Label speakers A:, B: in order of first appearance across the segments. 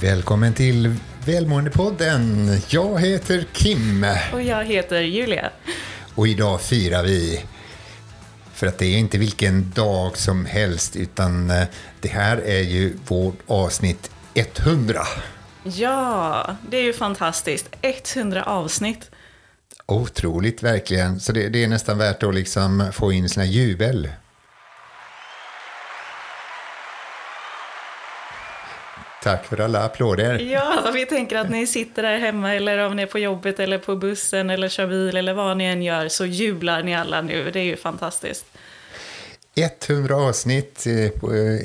A: Välkommen till Välmåendepodden. Jag heter Kim.
B: Och jag heter Julia.
A: Och idag firar vi, för att det är inte vilken dag som helst, utan eh, det här är ju vårt avsnitt 100.
B: Ja, det är ju fantastiskt. 100 avsnitt.
A: Otroligt verkligen. Så det, det är nästan värt att liksom få in sina jubel. Tack för alla applåder.
B: Ja, vi tänker att ni sitter där hemma eller om ni är på jobbet eller på bussen eller kör bil eller vad ni än gör så jublar ni alla nu. Det är ju fantastiskt.
A: 100 avsnitt eh,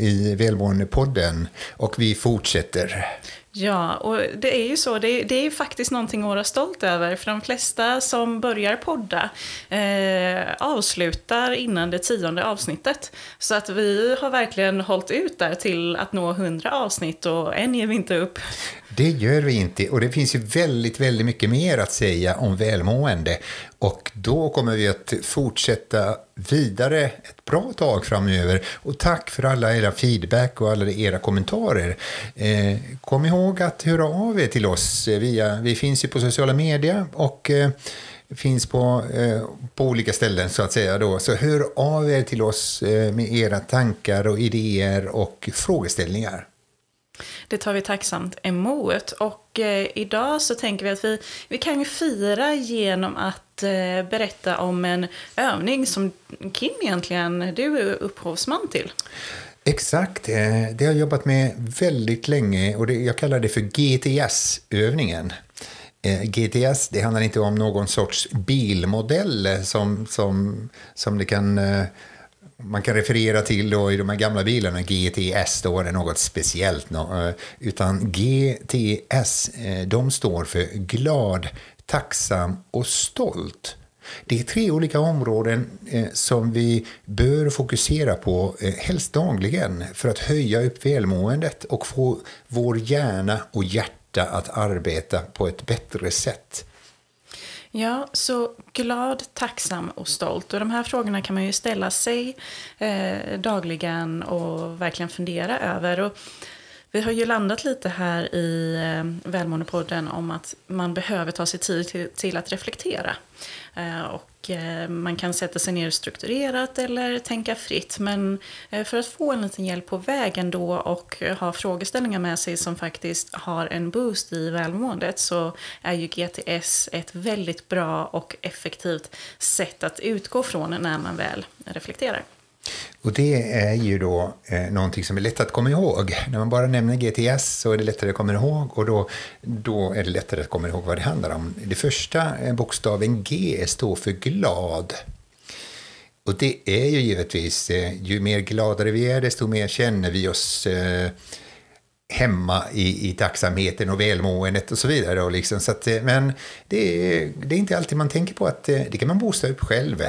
A: i Välmåendepodden och vi fortsätter.
B: Ja, och det är ju så. Det är, det är faktiskt någonting att vara stolt över. För de flesta som börjar podda eh, avslutar innan det tionde avsnittet. Så att vi har verkligen hållit ut där till att nå hundra avsnitt och än ger vi inte upp.
A: Det gör vi inte och det finns ju väldigt, väldigt mycket mer att säga om välmående. Och då kommer vi att fortsätta vidare ett bra tag framöver. Och tack för alla era feedback och alla era kommentarer. Eh, kom ihåg att höra av er till oss. Via, vi finns ju på sociala medier och eh, finns på, eh, på olika ställen så att säga. Då. Så hör av er till oss eh, med era tankar och idéer och frågeställningar.
B: Det tar vi tacksamt emot. Och eh, idag så tänker vi att vi, vi kan ju fira genom att eh, berätta om en övning som Kim egentligen, du är upphovsman till.
A: Exakt, eh, det har jag jobbat med väldigt länge och det, jag kallar det för GTS-övningen. Eh, GTS, det handlar inte om någon sorts bilmodell som, som, som det kan eh, man kan referera till då i de här gamla bilarna, GTS, då är det något speciellt. Eh, utan GTS, eh, de står för glad, tacksam och stolt. Det är tre olika områden eh, som vi bör fokusera på, helst dagligen, för att höja upp välmåendet och få vår hjärna och hjärta att arbeta på ett bättre sätt.
B: Ja, så glad, tacksam och stolt. Och de här frågorna kan man ju ställa sig eh, dagligen och verkligen fundera över. Och vi har ju landat lite här i eh, Välmåendepodden om att man behöver ta sig tid till, till att reflektera. Eh, och Eh, man kan sätta sig ner strukturerat eller tänka fritt. Men eh, för att få en liten hjälp på vägen då och ha frågeställningar med sig som faktiskt har en boost i välmåendet så är ju GTS ett väldigt bra och effektivt sätt att utgå från när man väl reflekterar.
A: Och det är ju då eh, någonting som är lätt att komma ihåg. När man bara nämner GTS så är det lättare att komma ihåg och då, då är det lättare att komma ihåg vad det handlar om. Det första eh, bokstaven G står för glad. Och det är ju givetvis, eh, ju mer gladare vi är, desto mer känner vi oss eh, hemma i, i tacksamheten och välmåendet och så vidare. Och liksom, så att, eh, men det är, det är inte alltid man tänker på att eh, det kan man boosta upp själv.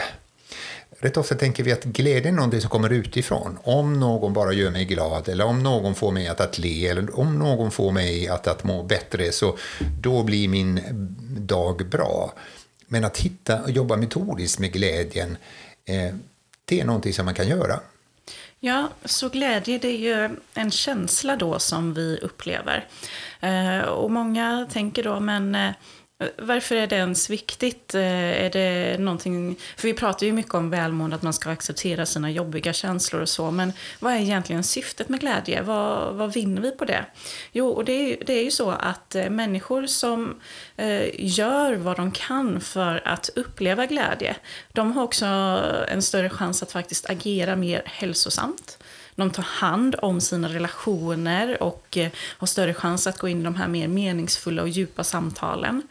A: Rätt ofta tänker vi att glädje är någonting som kommer utifrån. Om någon bara gör mig glad, eller om någon får mig att, att le, eller om någon får mig att, att må bättre, så då blir min dag bra. Men att hitta och jobba metodiskt med glädjen, eh, det är någonting som man kan göra.
B: Ja, så glädje det är ju en känsla då som vi upplever. Eh, och många tänker då, men eh, varför är det ens viktigt? Eh, är det någonting, för vi pratar ju mycket om välmående, att man ska acceptera sina jobbiga känslor och så, men vad är egentligen syftet med glädje? Vad, vad vinner vi på det? Jo, och det är, det är ju så att eh, människor som eh, gör vad de kan för att uppleva glädje, de har också en större chans att faktiskt agera mer hälsosamt. De tar hand om sina relationer och eh, har större chans att gå in i de här mer meningsfulla och djupa samtalen.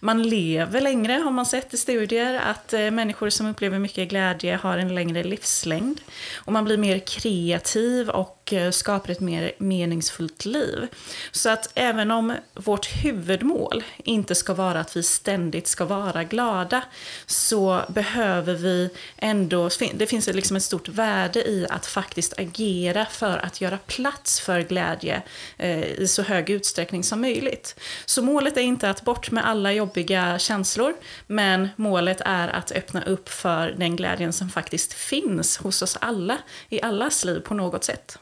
B: Man lever längre har man sett i studier att eh, människor som upplever mycket glädje har en längre livslängd. Och man blir mer kreativ och och eh, skapar ett mer meningsfullt liv. Så att även om vårt huvudmål inte ska vara att vi ständigt ska vara glada så behöver vi ändå, det finns liksom ett stort värde i att faktiskt agera för att göra plats för glädje eh, i så hög utsträckning som möjligt. Så målet är inte att bort med alla jobbiga känslor, men målet är att öppna upp för den glädjen som faktiskt finns hos oss alla, i allas liv på något sätt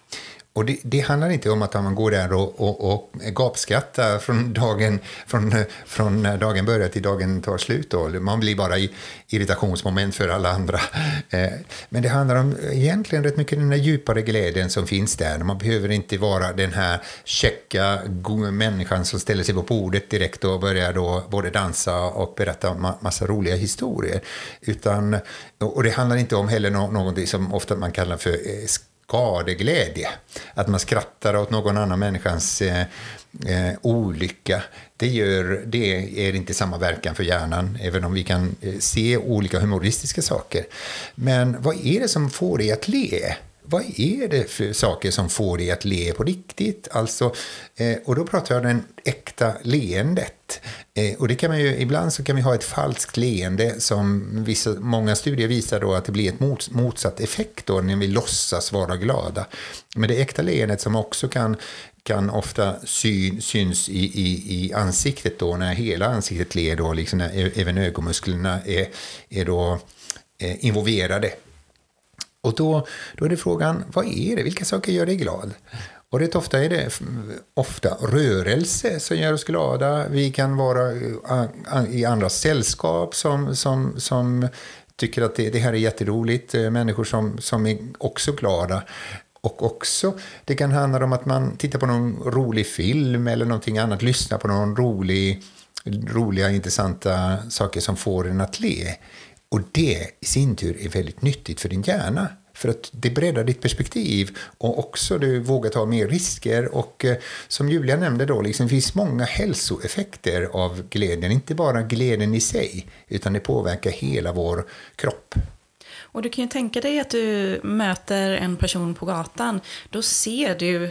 A: och det, det, handlar inte om att man går där och, och, och gapskrattar från, dagen, från, från när dagen börjar till dagen tar slut. Då. Man blir bara i irritationsmoment för alla andra. Eh, men det handlar om egentligen rätt mycket den där djupare glädjen som finns där. Man behöver inte vara den här checka människan som ställer sig på bordet direkt och börjar då både dansa och berätta massa roliga historier. Utan, och det handlar inte om heller något som ofta man kallar för eh, skadeglädje. Att man skrattar åt någon annan människans eh, eh, olycka. Det, gör, det är inte samma verkan för hjärnan, även om vi kan eh, se olika humoristiska saker. Men vad är det som får dig att le? Vad är det för saker som får dig att le på riktigt? Alltså, eh, och då pratar jag om det äkta leendet. Eh, och det kan man ju, ibland så kan vi ha ett falskt leende som vissa, många studier visar då att det blir ett mot, motsatt effekt då när vi låtsas vara glada. Men det äkta leendet som också kan kan ofta syn, syns i, i, i ansiktet då, när hela ansiktet ler då, liksom när e-, även ögonmusklerna är, är då eh, involverade. Och då, då är det frågan, vad är det? Vilka saker gör dig glad? Och rätt ofta är det ofta rörelse som gör oss glada. Vi kan vara eh, i andra sällskap som, som, som tycker att det, det här är jätteroligt. Eh, människor som, som är också glada. Och också, det kan handla om att man tittar på någon rolig film eller någonting annat, lyssnar på någon rolig, roliga, intressanta saker som får en att le. Och det i sin tur är väldigt nyttigt för din hjärna. För att det breddar ditt perspektiv och också du vågar ta mer risker. Och eh, som Julia nämnde då, liksom, det finns många hälsoeffekter av glädjen. Inte bara glädjen i sig, utan det påverkar hela vår kropp.
B: Och du kan ju tänka dig att du möter en person på gatan. Då ser du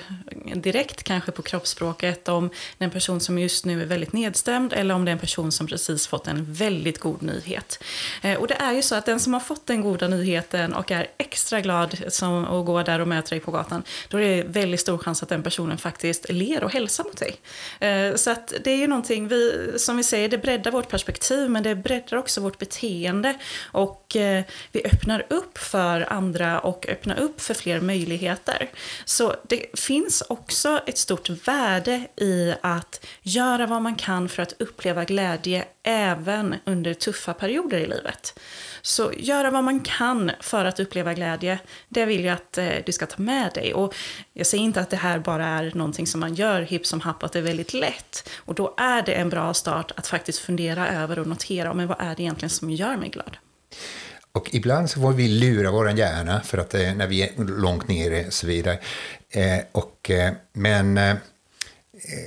B: direkt kanske på kroppsspråket om det är en person som just nu är väldigt nedstämd eller om det är en person som precis fått en väldigt god nyhet. Eh, och det är ju så att den som har fått den goda nyheten och är extra glad som att gå där och möta dig på gatan, då är det väldigt stor chans att den personen faktiskt ler och hälsar mot dig. Eh, så att det är ju någonting, vi, som vi säger, det breddar vårt perspektiv men det breddar också vårt beteende och eh, vi öppnar öppnar upp för andra och öppnar upp för fler möjligheter. Så det finns också ett stort värde i att göra vad man kan för att uppleva glädje även under tuffa perioder i livet. Så göra vad man kan för att uppleva glädje, det vill jag att eh, du ska ta med dig. Och jag säger inte att det här bara är någonting som man gör hipp som happ, att det är väldigt lätt. Och då är det en bra start att faktiskt fundera över och notera, men vad är det egentligen som gör mig glad?
A: Och ibland så får vi lura vår hjärna för att eh, när vi är långt nere och så vidare. Eh, och, eh, men eh, eh,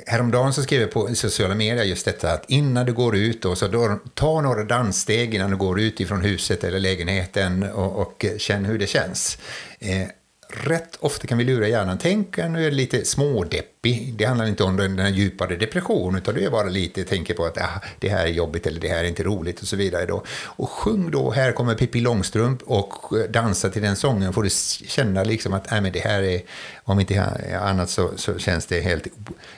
A: häromdagen så skrev jag på sociala medier just detta att innan du går ut, då, så då, ta några danssteg innan du går ut ifrån huset eller lägenheten och, och känn hur det känns. Eh, Rätt ofta kan vi lura hjärnan. Tänk nu är det lite smådeppig. Det handlar inte om den här djupare depressionen, utan du är bara lite tänker på att ah, det här är jobbigt eller det här är inte roligt och så vidare. Då. Och sjung då Här kommer Pippi Långstrump och eh, dansa till den sången. Får du känna liksom att äh, men det här är, om inte annat så, så känns det helt,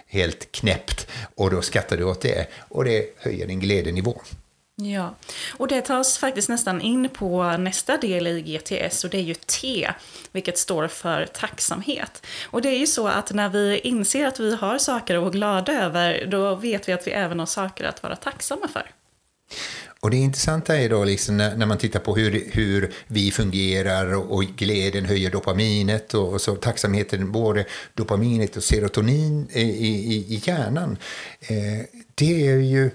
A: helt knäppt. Och då skrattar du åt det. Och det höjer din glädjenivå.
B: Ja, och det tas faktiskt nästan in på nästa del i GTS och det är ju T, vilket står för tacksamhet. Och det är ju så att när vi inser att vi har saker att vara glada över, då vet vi att vi även har saker att vara tacksamma för.
A: Och det intressanta är då liksom när, när, man tittar på hur, hur vi fungerar och, och glädjen höjer dopaminet och, och, så tacksamheten, både dopaminet och serotonin i, i, i hjärnan. Eh, det är ju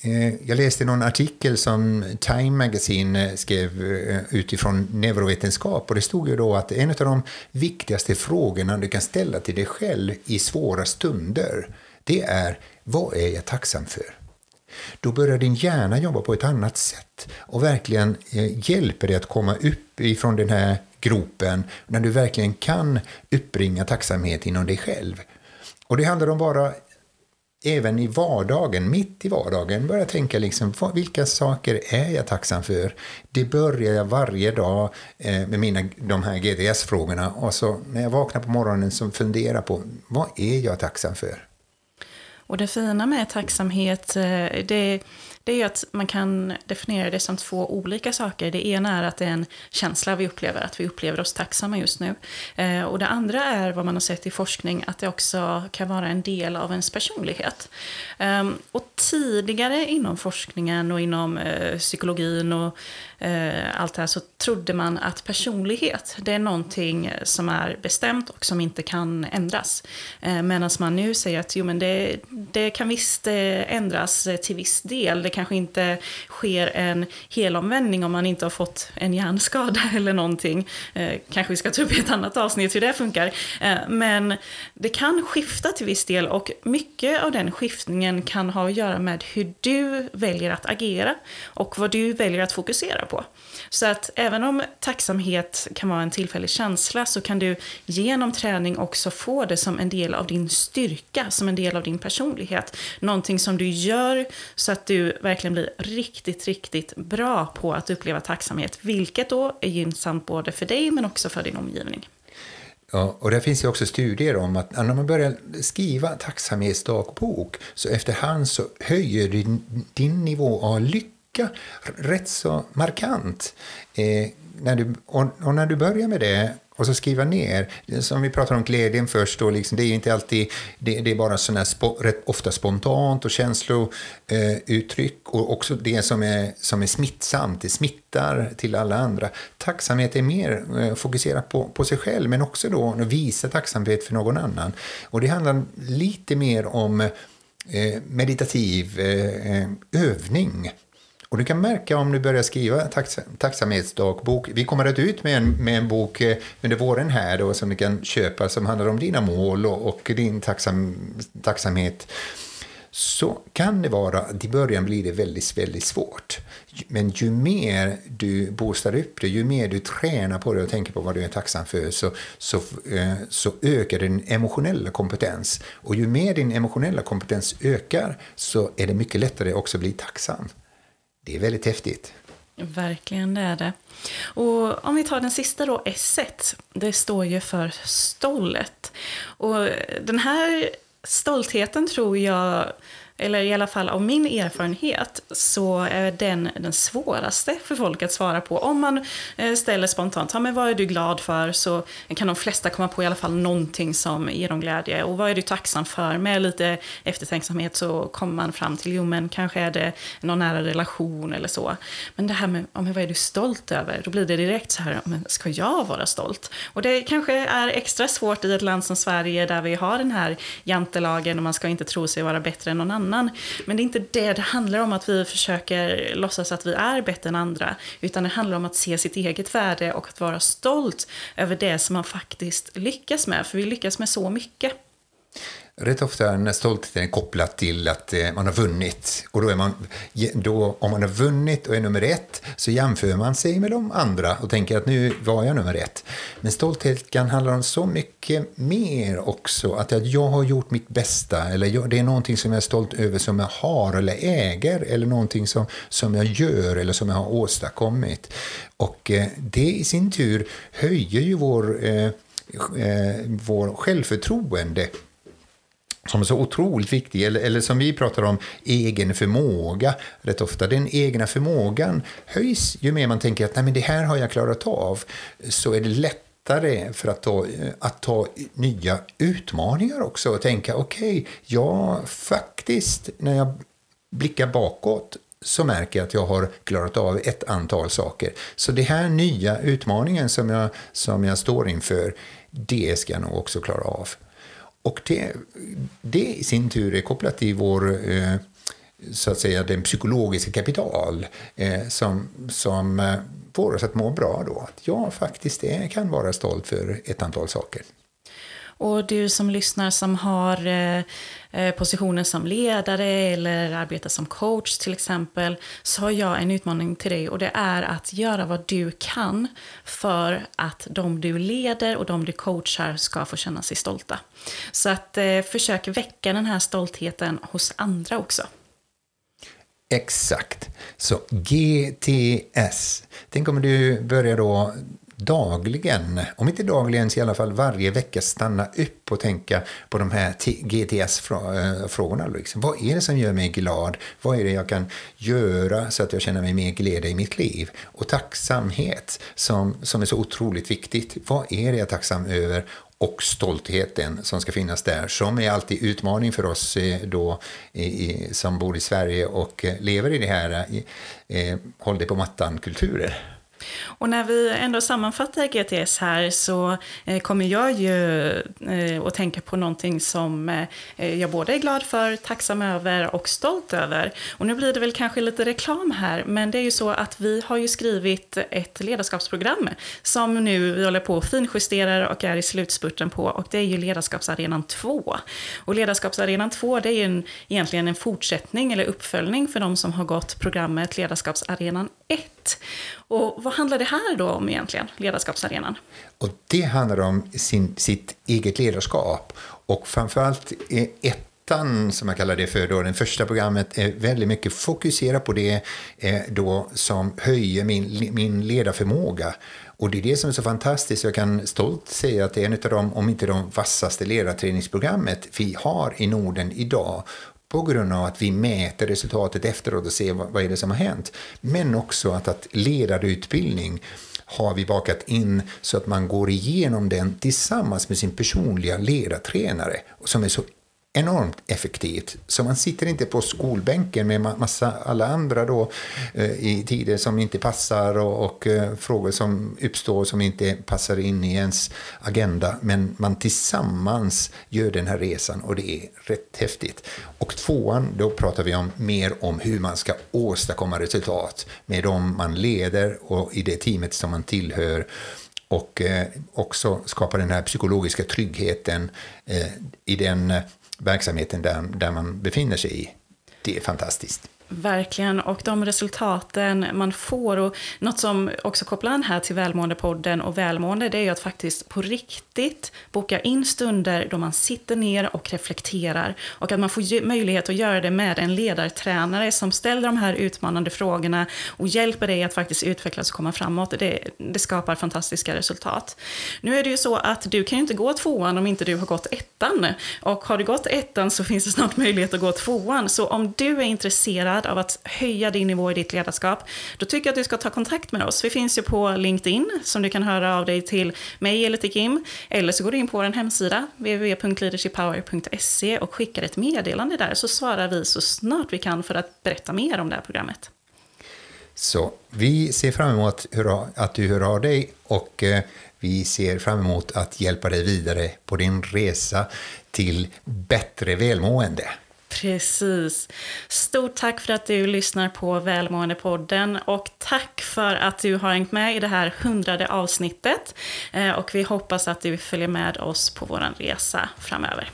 A: Eh, jag läste någon artikel som Time Magazine eh, skrev eh, utifrån neurovetenskap och det stod ju då att en av de viktigaste frågorna du kan ställa till dig själv i svåra stunder, det är vad är jag tacksam för? Då börjar din hjärna jobba på ett annat sätt och verkligen hjälper dig att komma upp ifrån den här gropen när du verkligen kan uppbringa tacksamhet inom dig själv. Och det handlar om bara även i vardagen, mitt i vardagen, börja tänka liksom, vilka saker är jag tacksam för? Det börjar jag varje dag eh, med mina, de här GDS-frågorna och så när jag vaknar på morgonen så funderar på vad är jag tacksam för?
B: Och det fina med tacksamhet, eh, det det, det är att man kan definiera det som två olika saker. Det ena är att det är en känsla vi upplever, att vi upplever oss tacksamma just nu. Eh, och det andra är vad man har sett i forskning, att det också kan vara en del av ens personlighet. Eh, och tidigare inom forskningen och inom eh, psykologin och eh, allt det här så trodde man att personlighet, det är någonting som är bestämt och som inte kan ändras. Eh, Medan man nu säger att jo, men det, det kan visst eh, ändras till viss del. Det kanske inte sker en helomvändning om man inte har fått en hjärnskada eller någonting. Eh, kanske vi ska ta upp i ett annat avsnitt hur det funkar. Eh, men det kan skifta till viss del och mycket av den skiftningen kan ha att göra med hur du väljer att agera och vad du väljer att fokusera på. Så att även om tacksamhet kan vara en tillfällig känsla så kan du genom träning också få det som en del av din styrka, som en del av din personlighet. Någonting som du gör så att du verkligen blir riktigt, riktigt bra på att uppleva tacksamhet. Vilket då är gynnsamt både för dig men också för din omgivning.
A: Ja, och det finns ju också studier om att när man börjar skriva tacksamhetsdagbok så efterhand så höjer din, din nivå av lycka rätt så markant. Eh, när du, och, och, när du börjar med det och så skriva ner, som vi pratar om glädjen först, då, liksom, det är ju inte alltid, det, det är bara sådana spo, rätt ofta spontant och känslouttryck eh, och också det som är, som är smittsamt, det smittar till alla andra. Tacksamhet är mer eh, fokuserat på, på sig själv, men också då att visa tacksamhet för någon annan. Och det handlar lite mer om eh, meditativ eh, eh övning och du kan märka om du börjar skriva tacksamhetsdagbok. Vi kommer att ut med en, med en bok eh, under våren här då, som du kan köpa som handlar om dina mål och, och din tacksam, tacksamhet. Så kan det vara att i början blir det väldigt, väldigt svårt. Men ju mer du boostar upp det, ju mer du tränar på det och tänker på vad du är tacksam för, så, så, eh, så ökar din emotionella kompetens. Och ju mer din emotionella kompetens ökar, så är det mycket lättare också att bli tacksam. Det är väldigt häftigt.
B: Verkligen, det är det. Och om vi tar den sista då, S. Det står ju för stollet. Och den här stoltheten tror jag eller i alla fall av min erfarenhet, så är den den svåraste för folk att svara på. Om man eh, ställer spontant, ja, men vad är du glad för? Så kan de flesta komma på i alla fall någonting som ger dem glädje. Och vad är du tacksam för? Med lite eftertänksamhet så kommer man fram till, jo men kanske är det någon nära relation eller så. Men det här med, ja, men vad är du stolt över? Då blir det direkt så här, men ska jag vara stolt? Och det kanske är extra svårt i ett land som Sverige där vi har den här jantelagen och man ska inte tro sig vara bättre än någon annan annan. Men det är inte det det handlar om, att vi försöker låtsas att vi är bättre än andra. Utan det handlar om att se sitt eget värde och att vara stolt över det som man faktiskt lyckas med. För vi lyckas med så mycket.
A: Rätt ofta när stoltheten är kopplat till att eh, man har vunnit. Och då är man, då, om man har vunnit och är nummer ett så jämför man sig med de andra och tänker att nu var jag nummer ett. Men stolthet kan handla om så mycket mer också. Att jag har gjort mitt bästa eller jag, det är någonting som jag är stolt över som jag har eller äger eller någonting som, som jag gör eller som jag har åstadkommit. Och eh, det i sin tur höjer ju vår, eh, eh, vår självförtroende som är så otroligt viktig, eller, eller som vi pratar om, egen förmåga rätt ofta. Den egna förmågan höjs ju mer man tänker att Nej, men det här har jag klarat av, så är det lättare för att ta, eh, att ta nya utmaningar också och tänka okej, okay, ja faktiskt när jag blickar bakåt så märker jag att jag har klarat av ett antal saker. Så det här nya utmaningen som jag, som jag står inför, det ska jag nog också klara av. Och det, det i sin tur är kopplat till vår, eh, så att säga, den psykologiska kapital eh, som, som eh, får oss att må bra då. Att jag faktiskt är, kan vara stolt för ett antal saker.
B: Och du som lyssnar som har eh, eh, positionen som ledare eller arbetar som coach till exempel, så har jag en utmaning till dig och det är att göra vad du kan för att de du leder och de du coachar ska få känna sig stolta. Så att eh, försök väcka den här stoltheten hos andra också.
A: Exakt. Så GTS. Tänk om du börjar då dagligen, om inte dagligen så i alla fall varje vecka stanna upp och tänka på de här GTS-frågorna. Liksom. Vad är det som gör mig glad? Vad är det jag kan göra så att jag känner mig mer glädje i mitt liv? Och tacksamhet som, som är så otroligt viktigt. Vad är det jag är tacksam över? och stoltheten som ska finnas där, som är alltid utmaning för oss eh, då, i, som bor i Sverige och eh, lever i det här eh, eh håll det på mattan-kulturer.
B: Och när vi ändå sammanfattar GTS här så eh, kommer jag ju eh, att tänka på någonting som eh, jag både är glad för, tacksam över och stolt över. Och nu blir det väl kanske lite reklam här, men det är ju så att vi har ju skrivit ett ledarskapsprogram som nu vi håller på och finjusterar och är i slutspurten på och det är ju Ledarskapsarenan 2. Och Ledarskapsarenan 2 det är ju en, egentligen en fortsättning eller uppföljning för de som har gått programmet Ledarskapsarenan 1. Och vad handlar det här då om egentligen, ledarskapsarenan?
A: Och det handlar om sin, sitt eget ledarskap och framförallt ettan, som jag kallar det för, då, det första programmet är väldigt mycket fokuserat på det eh, då som höjer min, min ledarförmåga. Och det är det som är så fantastiskt. Jag kan stolt säga att det är en av de, om inte de vassaste ledarträningsprogrammet vi har i Norden idag på grund av att vi mäter resultatet efteråt och ser vad, vad är det som har hänt. Men också att, att ledarutbildning har vi bakat in så att man går igenom den tillsammans med sin personliga ledartränare som är så enormt effektivt. Så man sitter inte på skolbänken med massa alla andra då eh, i tider som inte passar och, och eh, frågor som uppstår som inte passar in i ens agenda. Men man tillsammans gör den här resan och det är rätt häftigt. Och tvåan, då pratar vi om mer om hur man ska åstadkomma resultat med dem man leder och i det teamet som man tillhör och eh, också skapa den här psykologiska tryggheten eh, i den eh, verksamheten där, där man befinner sig i. Det är fantastiskt.
B: Verkligen, och de resultaten man får och något som också kopplar an här till Välmåendepodden och välmående det är ju att faktiskt på riktigt boka in stunder då man sitter ner och reflekterar och att man får möjlighet att göra det med en ledartränare som ställer de här utmanande frågorna och hjälper dig att faktiskt utvecklas och komma framåt. Det, det skapar fantastiska resultat. Nu är det ju så att du kan ju inte gå tvåan om inte du har gått ettan och har du gått ettan så finns det snart möjlighet att gå tvåan. Så om du är intresserad intresserad av att höja din nivå i ditt ledarskap, då tycker jag att du ska ta kontakt med oss. Vi finns ju på LinkedIn, som du kan höra av dig till mig eller till Kim. Eller så går du in på vår hemsida, www.leadershippower.se och skickar ett meddelande där, så svarar vi så snart vi kan för att berätta mer om det här programmet.
A: Så vi ser fram emot att du hör av dig och eh, vi ser fram emot att hjälpa dig vidare på din resa till bättre välmående.
B: Precis. Stort tack för att du lyssnar på Välmåendepodden och tack för att du har hängt med i det här hundrade avsnittet. Eh, och vi hoppas att du följer med oss på vår resa framöver.